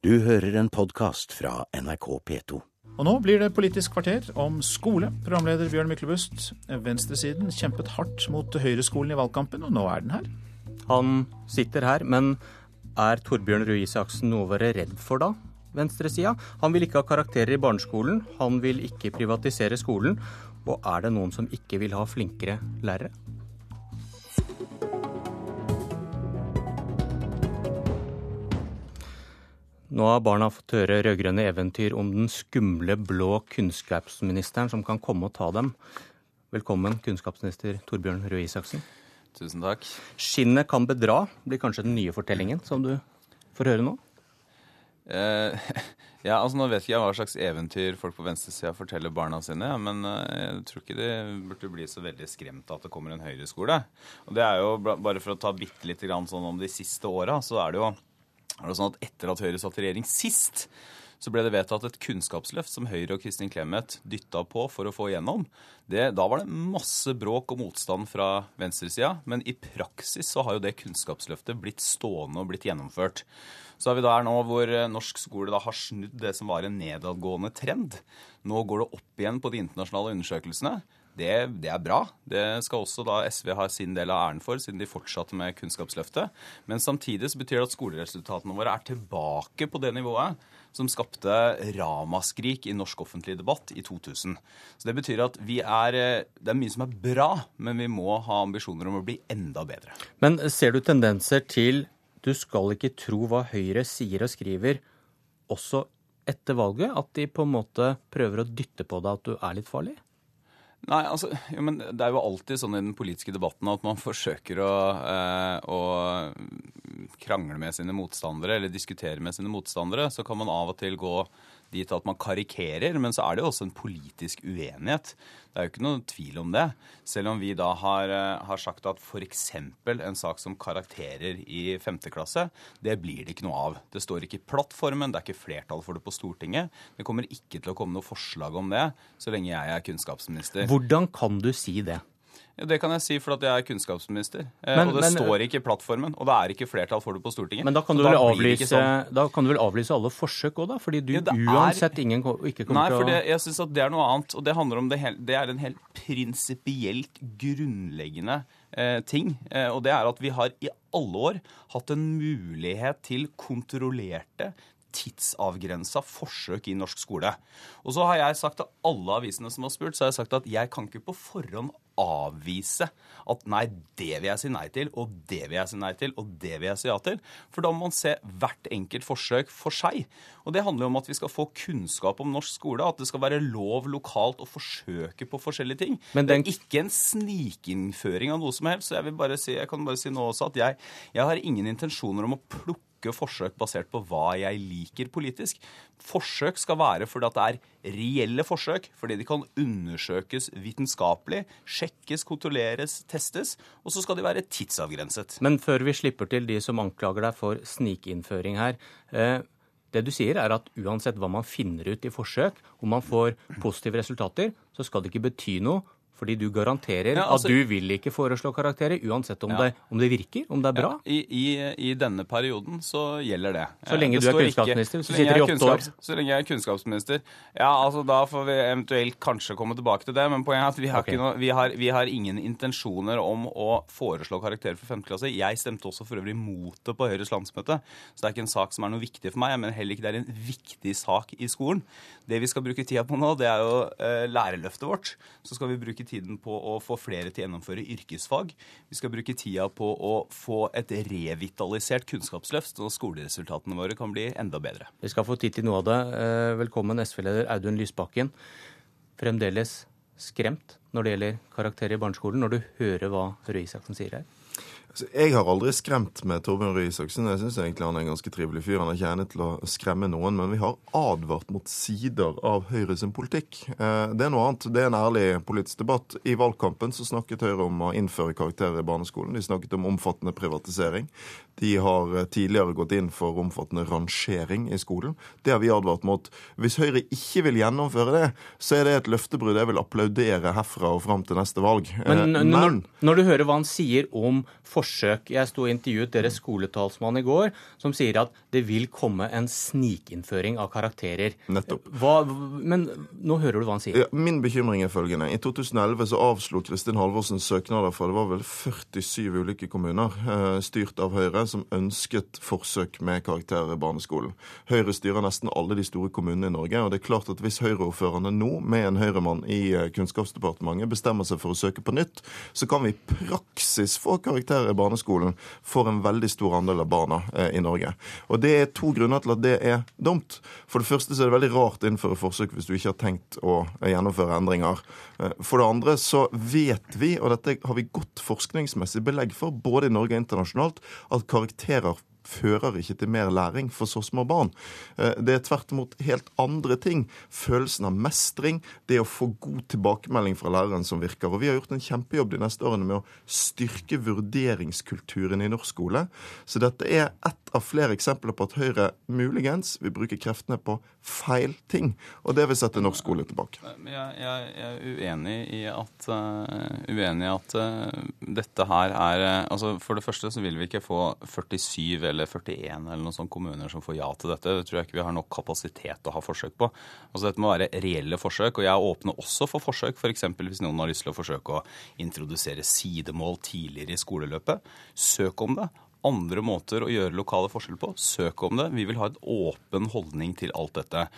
Du hører en podkast fra NRK P2. Og nå blir det Politisk kvarter om skole. Programleder Bjørn Myklebust. Venstresiden kjempet hardt mot høyreskolen i valgkampen, og nå er den her. Han sitter her, men er Torbjørn Røe Isaksen noe å være redd for da? Venstresida. Han vil ikke ha karakterer i barneskolen, han vil ikke privatisere skolen. Og er det noen som ikke vil ha flinkere lærere? Nå har barna fått høre rød-grønne eventyr om den skumle blå kunnskapsministeren som kan komme og ta dem. Velkommen, kunnskapsminister Torbjørn Røe Isaksen. Tusen takk. Skinnet kan bedra blir kanskje den nye fortellingen som du får høre nå? Uh, ja, altså Nå vet ikke jeg hva slags eventyr folk på venstresida forteller barna sine, men uh, jeg tror ikke de burde bli så veldig skremt av at det kommer en høyreskole. Og det er jo, Bare for å ta bitte litt sånn om de siste åra, så er det jo er det sånn at etter at Høyre satt i regjering sist, så ble det vedtatt et kunnskapsløft som Høyre og Kristin Clemet dytta på for å få igjennom. Det, da var det masse bråk og motstand fra venstresida, men i praksis så har jo det kunnskapsløftet blitt stående og blitt gjennomført. Så er vi der nå hvor norsk skole da har snudd det som var en nedadgående trend. Nå går det opp igjen på de internasjonale undersøkelsene. Det, det, er bra. Det skal også da SV ha sin del av æren for, siden de fortsatte med Kunnskapsløftet. Men samtidig så betyr det at skoleresultatene våre er tilbake på det nivået som skapte ramaskrik i norsk offentlig debatt i 2000. Så Det betyr at vi er, det er mye som er bra, men vi må ha ambisjoner om å bli enda bedre. Men ser du tendenser til du skal ikke tro hva Høyre sier og skriver, også etter valget? At de på en måte prøver å dytte på deg at du er litt farlig? Nei, altså, jo, men Det er jo alltid sånn i den politiske debatten at man forsøker å, eh, å, krangle med sine motstandere eller diskutere med sine motstandere. Så kan man av og til gå dit at man karikerer, men så er det jo også en politisk uenighet. Det er jo ikke noe tvil om det. Selv om vi da har, eh, har sagt at f.eks. en sak som karakterer i femte klasse, det blir det ikke noe av. Det står ikke i plattformen, det er ikke flertall for det på Stortinget. Det kommer ikke til å komme noe forslag om det så lenge jeg er kunnskapsminister. Hvordan kan du si det? Det kan jeg si fordi jeg er kunnskapsminister. Eh, men, og det men, står ikke i plattformen. Og det er ikke flertall for det på Stortinget. Men da kan, du vel, avlyse, sånn. da kan du vel avlyse alle forsøk òg, da? Fordi du ja, uansett er, ingen ikke kommer nei, til å Nei, for jeg syns at det er noe annet. Og det handler om det, det er en helt prinsipielt grunnleggende eh, ting. Eh, og det er at vi har i alle år hatt en mulighet til kontrollerte tidsavgrensa forsøk i norsk skole. Og så har jeg sagt til alle avisene som har spurt, så har jeg sagt at jeg kan ikke på forhånd avvise at nei, det vil jeg si nei til, og det vil jeg si nei til, og det vil jeg si ja til. For da må man se hvert enkelt forsøk for seg. Og det handler om at vi skal få kunnskap om norsk skole, at det skal være lov lokalt å forsøke på forskjellige ting. Men den... Det er ikke en snikinnføring av noe som helst. Så jeg, vil bare si, jeg kan bare si nå også at jeg, jeg har ingen intensjoner om å plukke plukke forsøk basert på hva jeg liker politisk. Forsøk skal være fordi det er reelle forsøk, fordi de kan undersøkes vitenskapelig, sjekkes, kontrolleres, testes, og så skal de være tidsavgrenset. Men før vi slipper til de som anklager deg for snikinnføring her. Eh, det du sier er at uansett hva man finner ut i forsøk, om man får positive resultater, så skal det ikke bety noe fordi du garanterer ja, altså, at du vil ikke foreslå karakterer, uansett om, ja. det, om det, virker, om det er bra? Ja, i, i, i, denne perioden så gjelder det. Så lenge det du er kunnskapsminister? Ikke, så, lenge kunnskaps, så lenge jeg er kunnskapsminister. Ja, altså da får vi eventuelt kanskje komme tilbake til det, men poenget er at vi har, okay. noe, vi har, vi har ingen intensjoner om å foreslå karakterer for 5. klasse. Jeg stemte også for øvrig mot det på Høyres landsmøte, så det er ikke en sak som er noe viktig for meg. Men heller ikke det er en viktig sak i skolen. Det vi skal bruke tida på nå, det er jo uh, lærerløftet vårt. Så skal vi bruke tiden på å få flere til å gjennomføre yrkesfag. Vi skal bruke tida på å få et revitalisert kunnskapsløft, så skoleresultatene våre kan bli enda bedre. Vi skal få tid til noe av det. Eh, velkommen, SV-leder Audun Lysbakken. Fremdeles skremt når det gjelder karakterer i barneskolen, når du hører hva Røe Isaksen sier her? Jeg har aldri skremt med Torbjørn Røe Isaksen. Jeg syns egentlig han er en ganske trivelig fyr. Han er ikke egnet til å skremme noen, men vi har advart mot sider av Høyre sin politikk. Eh, det er noe annet. Det er en ærlig politisk debatt. I valgkampen så snakket Høyre om å innføre karakterer i barneskolen. De snakket om omfattende privatisering. De har eh, tidligere gått inn for omfattende rangering i skolen. Det har vi advart mot. Hvis Høyre ikke vil gjennomføre det, så er det et løftebrudd jeg vil applaudere herfra og fram til neste valg. Men, eh, men når, når, du hører hva han sier om for forsøk. Jeg sto og intervjuet deres skoletalsmann i går, som sier at det vil komme en snikinnføring av karakterer. Nettopp. Hva, men nå hører du hva han sier. Ja, min bekymring er følgende. I 2011 så avslo Kristin Halvorsen søknader fra det var vel 47 ulike kommuner eh, styrt av Høyre som ønsket forsøk med karakterer i barneskolen. Høyre styrer nesten alle de store kommunene i Norge, og det er klart at hvis Høyre-ordførerne nå, med en Høyre-mann i eh, Kunnskapsdepartementet, bestemmer seg for å søke på nytt, så kan vi i praksis få karakterer barneskolen for en veldig stor andel av barna eh, i Norge. Og det er to grunner til at det er dumt. For det første så er det veldig rart å innføre forsøk hvis du ikke har tenkt å gjennomføre endringer. Eh, For det andre så vet vi, og dette har vi godt forskningsmessig belegg for, både i Norge og internasjonalt, at karakterer fører ikke til mer læring for så små barn. Eh, Det er tvert imot helt andre ting. Følelsen av mestring, det å få god tilbakemelding fra læreren som virker. Og vi har gjort en kjempejobb de neste årene med å styrke vurderingskulturen i norsk skole. Så dette er ett av flere eksempler på at Høyre muligens vil bruke kreftene på feil ting. Og det vil sette norsk skole tilbake. Jeg, jeg, jeg er uenig i at, uh, uenig at uh, dette her er uh, altså For det første så vil vi ikke få 47 eller 41 eller noen sånne kommuner som får ja til dette. Det tror jeg ikke vi har nok kapasitet til å ha forsøk på. Altså Dette må være reelle forsøk. Og jeg åpner også for forsøk, f.eks. For hvis noen har lyst til å forsøke å introdusere sidemål tidligere i skoleløpet. Søk om det andre måter å gjøre lokale forskjell på. Søk om det. Vi vil ha en åpen holdning til alt dette.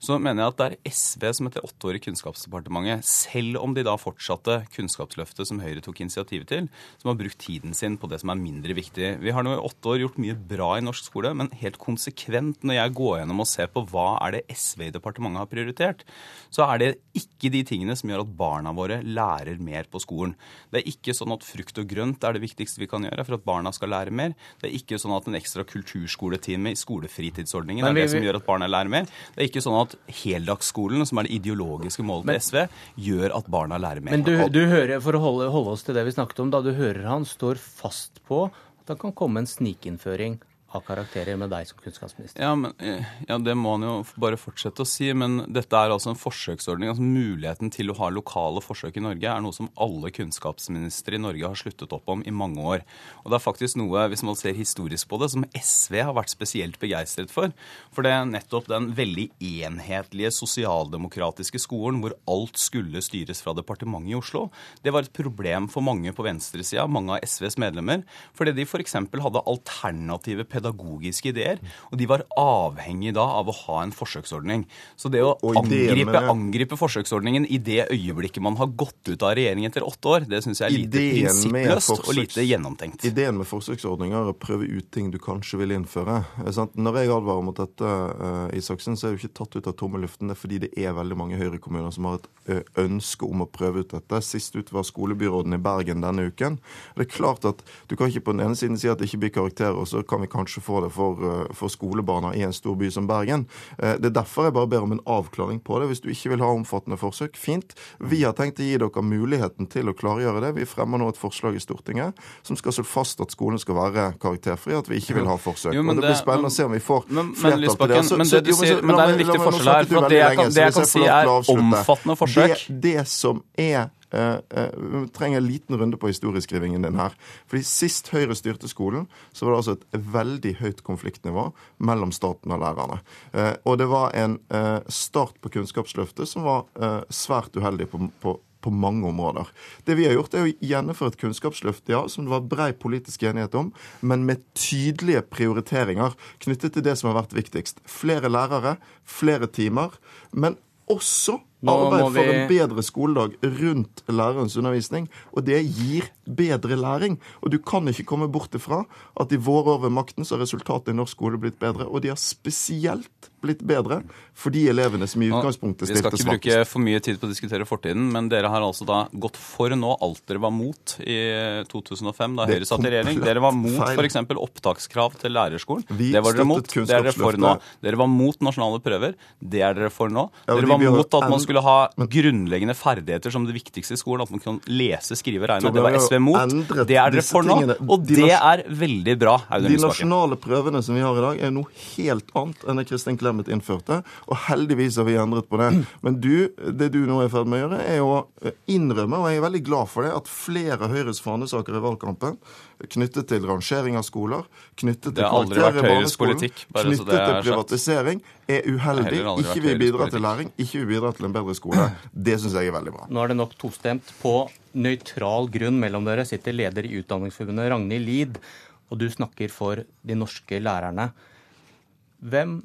Så mener jeg at det er SV som etter åtte år i Kunnskapsdepartementet, selv om de da fortsatte Kunnskapsløftet som Høyre tok initiativet til, som har brukt tiden sin på det som er mindre viktig. Vi har nå i åtte år gjort mye bra i norsk skole, men helt konsekvent når jeg går gjennom og ser på hva er det SV i departementet har prioritert, så er det ikke de tingene som gjør at barna våre lærer mer på skolen. Det er ikke sånn at frukt og grønt er det viktigste vi kan gjøre for at barna skal lære mer. Det er ikke sånn at en ekstra kulturskoletime i skolefritidsordningen er det som gjør at barna lærer mer. Det er ikke sånn at heldagsskolen, som er det ideologiske målet til SV, gjør at barna lærer mer. Men du, du hører, for å holde, holde oss til det vi snakket om, da du hører han står fast på at det kan komme en snikinnføring av karakterer med deg som kunnskapsminister. Ja, men, eh, ja, Det må han jo bare fortsette å si. Men dette er altså en forsøksordning. altså Muligheten til å ha lokale forsøk i Norge er noe som alle kunnskapsministre i Norge har sluttet opp om i mange år. Og det er faktisk noe, hvis man ser historisk på det, som SV har vært spesielt begeistret for. For det er nettopp den veldig enhetlige sosialdemokratiske skolen hvor alt skulle styres fra departementet i Oslo. Det var et problem for mange på venstresida, mange av SVs medlemmer, fordi de f.eks. hadde alternative pedagogiske ideer, og de var avhengig da av å ha en forsøksordning. Så det å Og angripe, angripe forsøksordningen i det øyeblikket man har gått ut av regjering etter åtte år, det syns jeg er lite prinsippløst forsøks... og lite gjennomtenkt. Ideen med forsøksordninger er å prøve ut ting du kanskje vil innføre. Eh, sant? Når jeg advarer mot dette, uh, Isaksen, så er det jo ikke tatt ut av tomme luften. Det er fordi det er veldig mange Høyre-kommuner som har et eh, ønske om å prøve ut dette. Sist ut var skolebyråden i Bergen denne uken. Det er klart at Du kan ikke på den ene siden si at det ikke blir karakterer, og så kan vi kanskje få det for, eh, for skolebarna i en stor by som Bergen. Eh, det er derfor jeg bare ber om en avklaring på det. Hvis du ikke vil ha omfattende forsøk, fint. Vi har tenkt å gi dere muligheten til å klargjøre det. Vi fremmer nå et forslag i Stortinget som skal slå fast at skolen skal være karakterfri, at vi ikke vil ha forsøk. Jo, men og det blir spennende spennende å se om vi får Men, men flertall til det. Så- men, det jo, sier, men det er en viktig forskjell her. for Det jeg kan, det jeg kan si er omfattende forsøk. Det, det som er Vi trenger en liten runde på historieskrivingen din her. Fordi Sist Høyre styrte skolen, så var det altså et veldig høyt konfliktnivå mellom staten og lærerne. Eh, og det var en eh, start på Kunnskapsløftet som var eh, svært uheldig på, på på mange områder. Det vi har gjort, er å gjennomføre et kunnskapsløft ja, som det var brei politisk enighet om, men med tydelige prioriteringer knyttet til det som har vært viktigst. Flere lærere, flere timer, men også Nå arbeid må for en bedre skoledag rundt lærerens undervisning. Og det gir bedre læring. Og du kan ikke komme bort ifra at i våre år ved makten så har resultatet i norsk skole blitt bedre. Og de har spesielt blitt bedre for de elevene som i utgangspunktet stilte utgangspunktet Vi skal ikke bruke for mye tid på å diskutere fortiden, men dere har altså da gått for nå alt dere var mot i 2005, da Høyre satt i regjering. Dere var mot f.eks. opptakskrav til lærerskolen. Vi det var dere mot. Det er dere for nå. Dere var mot nasjonale prøver. Det er dere for nå. Dere var mot at man skulle ha grunnleggende ferdigheter som det viktigste i skolen. At man kan lese, skrive, regne. Det var SV mot. Det er dere for nå. Og det er veldig bra, Audun De nasjonale prøvene som vi har i dag, er noe helt annet enn det Kristin Clemet systemet innførte. Og heldigvis har vi endret på det. Men du, det du nå er i ferd med å gjøre, er å innrømme, og jeg er veldig glad for det, at flere av Høyres fanesaker i valgkampen knyttet til rangering av skoler, knyttet til karakterer i barneskolen, knyttet til privatisering, er uheldig. Ikke vil bidra til læring, ikke vil bidra til en bedre skole. Det syns jeg er veldig bra. Nå er det nok tostemt. På nøytral grunn mellom dere sitter leder i Utdanningsforbundet, Ragnhild Lid, og du snakker for de norske lærerne. Hvem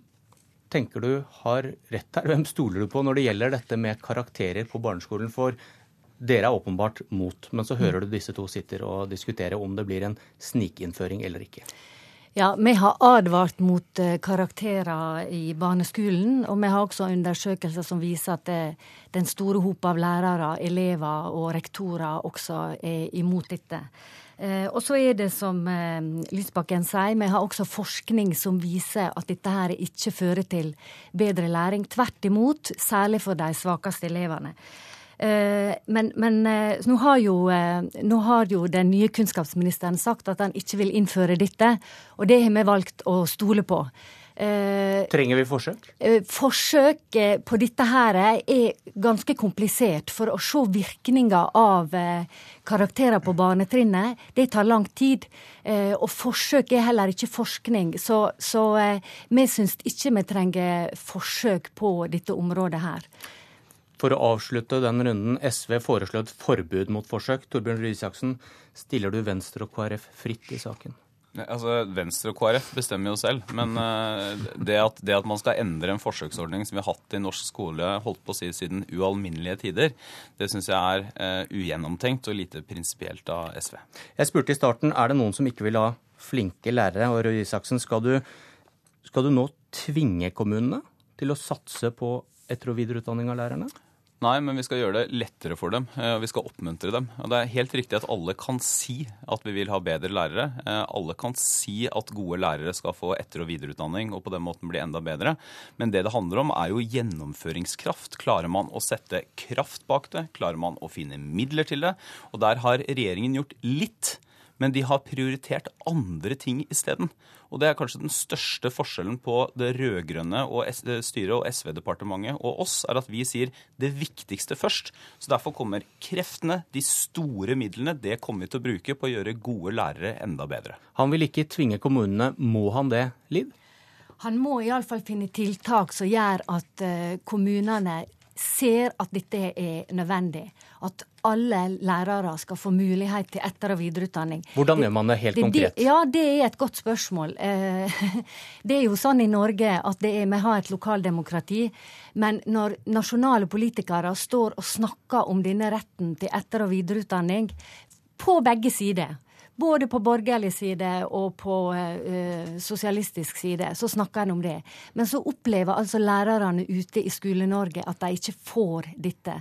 tenker du har rett her? Hvem stoler du på når det gjelder dette med karakterer på barneskolen? For dere er åpenbart mot, men så hører du disse to sitter og diskutere om det blir en snikinnføring eller ikke. Ja, vi har advart mot eh, karakterer i barneskolen. Og vi har også undersøkelser som viser at det, den store hop av lærere, elever og rektorer også er imot dette. Eh, og så er det som eh, Lysbakken sier, vi har også forskning som viser at dette her ikke fører til bedre læring. Tvert imot, særlig for de svakeste elevene. Eh, men, men eh, nå, har jo, eh, nå, har jo, den nye kunnskapsministeren sagt at han ikke vil innføre dette, og det har vi valgt å stole på. Trenger vi forsøk? Forsøk på dette her er ganske komplisert. For å se virkninga av karakterer på barnetrinnet, det tar lang tid. Og forsøk er heller ikke forskning. Så, så vi syns ikke vi trenger forsøk på dette området her. For å avslutte den runden, SV foreslår et forbud mot forsøk. Torbjørn Røe Isaksen, stiller du Venstre og KrF fritt i saken? Altså, Venstre og KrF bestemmer jo selv. Men uh, det, at, det, at, man skal endre en forsøksordning som vi har hatt i norsk skole holdt på å si siden ualminnelige tider, det syns jeg er uh, ugjennomtenkt og lite prinsipielt av SV. Jeg spurte i starten er det noen som ikke vil ha flinke lærere. Og Røe Isaksen, skal du, skal du nå tvinge kommunene til å satse på etter- og videreutdanning av lærerne? Nei, men vi skal gjøre det lettere for dem. Eh, Vi skal oppmuntre dem. Og Det er helt riktig at alle kan si at vi vil ha bedre lærere. Eh, alle kan si at gode lærere skal få etter- og videreutdanning og på den måten bli enda bedre. Men det det handler om, er jo gjennomføringskraft. Klarer man å sette kraft bak det? Klarer man å finne midler til det? Og der har regjeringen gjort litt men de har prioritert andre ting isteden. Og det er kanskje den største forskjellen på det rød-grønne styret og SV-departementet og oss, er at vi sier det viktigste først. Så derfor kommer kreftene, de store midlene, det kommer vi til å bruke på å gjøre gode lærere enda bedre. Han vil ikke tvinge kommunene. Må han det, Liv? Han må iallfall finne tiltak som gjør at eh, kommunene ser at dette er nødvendig. At alle lærere skal få mulighet til etter- og videreutdanning. Hvordan gjør man det helt det, konkret? ja, Det er et godt spørsmål. Eh, det er jo sånn i Norge at er, vi har et lokaldemokrati. Men når nasjonale politikere står og snakker om denne retten til etter- og videreutdanning på begge sider, både på borgerlig side og på uh, sosialistisk side så snakker en om det. Men så opplever altså lærerne ute i Skole-Norge at de ikke får dette.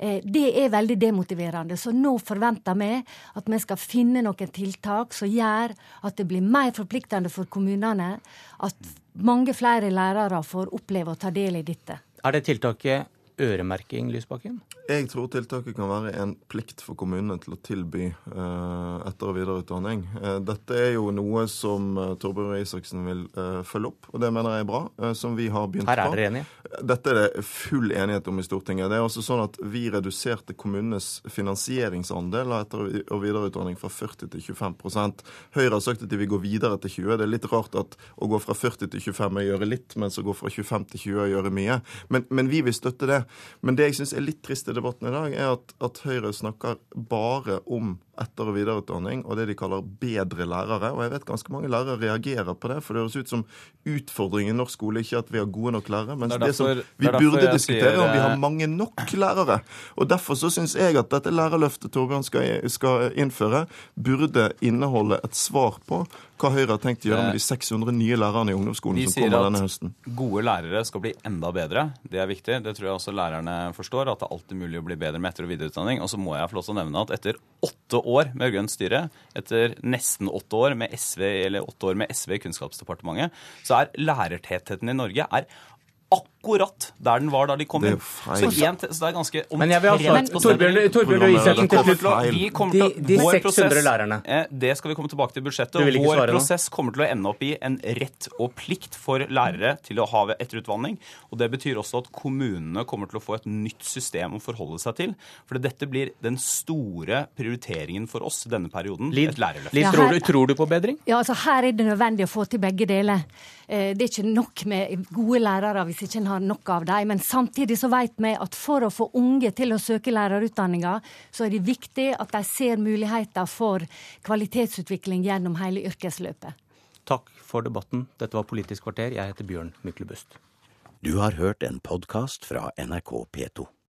Uh, det er veldig demotiverende. Så nå forventer vi at vi skal finne noen tiltak som gjør at det blir mer forpliktende for kommunene. At mange flere lærere får oppleve å ta del i dette. Er det tiltaket øremerking, Lysbakken? Jeg tror tiltaket kan være en plikt for kommunene til å tilby uh, etter- og videreutdanning. Uh, dette er jo noe som uh, Torbjørn Røe Isaksen vil følge opp, og det mener jeg er bra. som vi har begynt på. Her er dere enige? Dette er det full enighet om i Stortinget. Det er også sånn at Vi reduserte kommunenes finansieringsandel av etter- og videreutdanning fra 40 til 25 Høyre har sagt at de vil gå videre til 20 Det er litt rart at å gå fra 40 til 25 er å gjøre litt, mens å gå fra 25 til 20 er å gjøre mye. Men, men vi vil støtte det. Men det jeg syns er litt trist i debatten i dag, er at, at Høyre snakker bare om etter- og videreutdanning og det de kaller bedre lærere. Og jeg vet ganske mange lærere reagerer på det, for det høres ut som utfordringen i norsk skole ikke at vi har gode nok lærere, men det, som vi burde diskutere, sier, om vi har eh, mange nok lærere. Og derfor så syns jeg at dette lærerløftet Torbjørn skal, skal innføre, burde inneholde et svar på hva Høyre har tenkt å gjøre med de 600 nye lærerne i ungdomsskolen som kommer denne høsten. Vi sier at gode lærere skal bli enda bedre. Det er viktig. Det tror jeg også lærerne forstår. At det er alltid mulig å bli bedre med etter- og videreutdanning. Og så må jeg få lov til å nevne at etter åtte år med grønt styre, etter nesten åtte år med SV eller åtte år med SV i Kunnskapsdepartementet, så er lærertettheten i Norge er akkurat der den var da de kom Det er inn. Så, en, så det er ganske Men jeg vil ha omtrent på Torbjørn, stedet. Torbjørn Røe Isaksen, Vi til slutt. De- de 600 prosess, lærerne. eh, Det skal vi komme tilbake til i budsjettet. Og vår svare nå? prosess kommer til å ende opp i en rett og plikt for lærere til å ha etterutdanning. Og det betyr også at kommunene kommer til å få et nytt system å forholde seg til. For dette blir den store prioriteringen for oss denne perioden. Lid, et lærerløft. Lid tror, du, tror du på bedring? Ja, altså Her er det nødvendig å få til begge deler. Eh, Det er ikke nok med gode lærere hvis ikke en har nok av dem. Men samtidig så vet vi at for å få unge til å søke lærerutdanninga, så er det viktig at de ser muligheter for kvalitetsutvikling gjennom hele yrkesløpet. Takk for debatten. Dette var Politisk kvarter. Jeg heter Bjørn Myklebust. Du har hørt en podkast fra NRK P2.